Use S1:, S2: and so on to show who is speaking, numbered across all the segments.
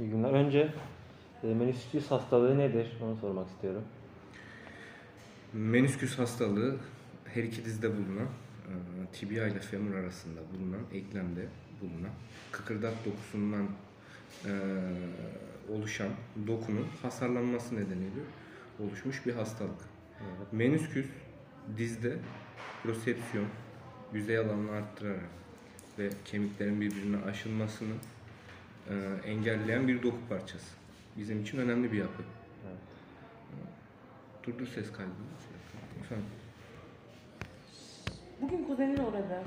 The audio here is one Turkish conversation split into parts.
S1: İyi günler. Önce e, menisküs hastalığı nedir? Onu sormak istiyorum.
S2: Menisküs hastalığı her iki dizde bulunan, e, tibia ile femur arasında bulunan, eklemde bulunan, kıkırdak dokusundan e, oluşan dokunun hasarlanması nedeniyle oluşmuş bir hastalık.
S1: Evet.
S2: Menisküs dizde prosepsiyon, yüzey alanını arttırarak ve kemiklerin birbirine aşılmasını e, engelleyen bir doku parçası. Bizim için önemli bir yapı.
S1: Evet.
S2: Durdur ses kaydını. Efendim.
S3: Bugün kuzenin orada.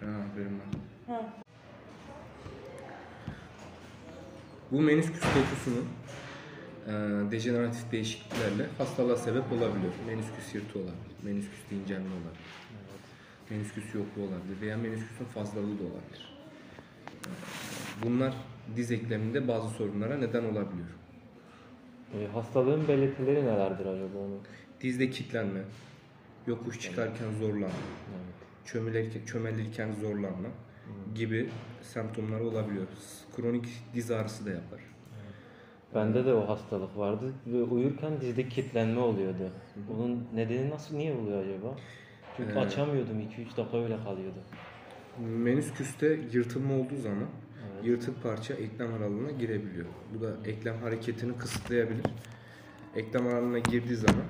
S2: Ha, haberim var.
S3: Ha.
S2: Bu menisküs dokusunun e, dejeneratif değişikliklerle hastalığa sebep olabiliyor. Menisküs yırtı olabilir, menisküs incelme olabilir, menisküs yokluğu olabilir veya menisküsün fazlalığı da olabilir. Bunlar diz ekleminde bazı sorunlara neden olabiliyor.
S1: E, hastalığın belirtileri nelerdir acaba onu?
S2: Dizde kilitlenme, yokuş çıkarken zorlanma,
S1: Evet.
S2: çömelirken, çömelirken zorlanma gibi semptomları olabiliyor. Kronik diz ağrısı da yapar.
S1: Bende de o hastalık vardı ve uyurken dizde kilitlenme oluyordu. Bunun nedeni nasıl, niye oluyor acaba? Çünkü
S2: Ee,
S1: açamıyordum, 2-3 dakika öyle kalıyordu.
S2: Menisküste yırtılma olduğu zaman. Yırtık parça eklem aralığına girebiliyor. Bu da eklem hareketini kısıtlayabilir. Eklem aralığına girdiği zaman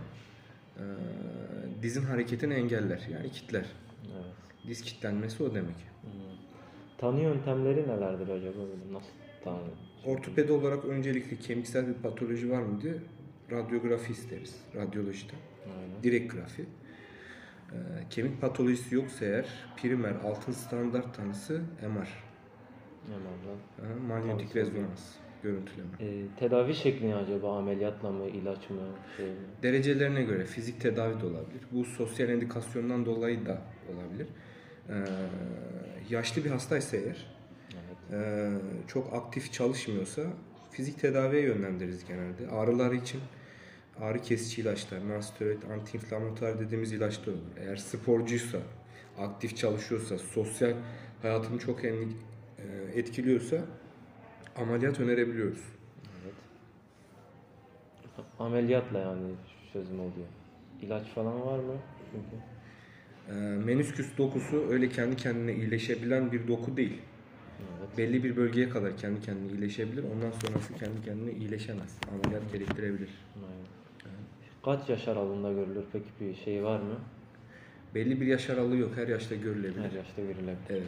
S2: e, dizin hareketini engeller yani kitler.
S1: Evet.
S2: Diz kitlenmesi o demek.
S1: Hmm. Tanı yöntemleri nelerdir acaba? Nasıl tanı?
S2: Ortopedi olarak öncelikle kemiksel bir patoloji var mı diye radyografi isteriz radyolojide.
S1: Aynen.
S2: Direkt grafi. Kemik patolojisi yoksa eğer primer altın standart tanısı MR. Aha, Manyetik
S1: Tanısı
S2: rezonans görüntüleme.
S1: E, tedavi şekli ne acaba? Ameliyatla mı, ilaç mı, şey mi?
S2: Derecelerine göre fizik tedavi de olabilir. Bu sosyal indikasyondan dolayı da olabilir. Ee, yaşlı bir hastaysa eğer,
S1: Evet.
S2: e, çok aktif çalışmıyorsa fizik tedaviye yönlendiririz genelde. Ağrıları için ağrı kesici ilaçlar, nonsteroid, antiinflamatuar dediğimiz ilaçlar olur. Eğer sporcuysa, aktif çalışıyorsa, sosyal hayatını çok etkiliyorsa ameliyat önerebiliyoruz.
S1: Evet. Ameliyatla yani çözüm oluyor. İlaç falan var mı? Çünkü
S2: Ee, menisküs dokusu öyle kendi kendine iyileşebilen bir doku değil.
S1: evet.
S2: Belli bir bölgeye kadar kendi kendine iyileşebilir. Ondan sonrası kendi kendine iyileşemez. Ameliyat gerektirebilir.
S1: Aynen. Kaç yaş aralığında görülür peki bir şey var mı?
S2: Belli bir yaş aralığı yok. Her yaşta görülebilir.
S1: Her yaşta görülebilir.
S2: Evet.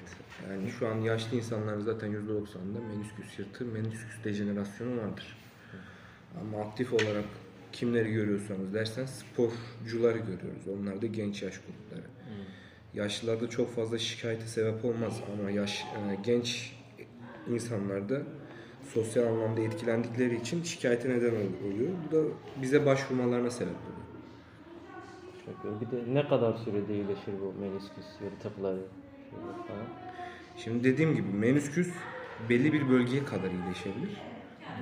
S2: Yani şu an yaşlı insanların zaten %90'ında menisküs yırtı, menisküs dejenerasyonu vardır. Ama aktif olarak kimleri görüyorsanız dersen sporcuları görüyoruz. Onlar da genç yaş grupları. Yaşlılarda çok fazla şikayete sebep olmaz ama yaş e, genç insanlarda sosyal anlamda etkilendikleri için şikayete neden ol- oluyor. Bu da bize başvurmalarına sebep oluyor.
S1: İyi. Bir de ne kadar sürede iyileşir bu menisküs yırtıkları şeyler falan?
S2: Şimdi dediğim gibi menisküs belli bir bölgeye kadar iyileşebilir.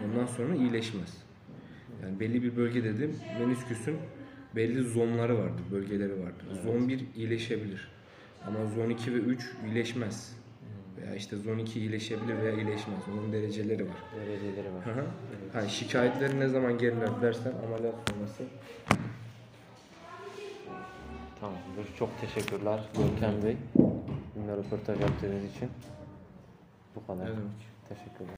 S2: Ondan sonra iyileşmez. Yani belli bir bölge dedim menisküsün belli zonları vardır, bölgeleri vardır. Zon 1 iyileşebilir. Ama zon 2 ve 3 iyileşmez. Veya işte zon 2 iyileşebilir veya iyileşmez. Onun dereceleri var.
S1: Dereceleri var.
S2: Hı hı. Ha, şikayetleri ne zaman geriler dersen ameliyat sonrası.
S1: Tamamdır. Çok teşekkürler Görkem Bey. Benimle röportaj yaptığınız için. Bu kadar.
S2: Demek?
S1: Teşekkürler.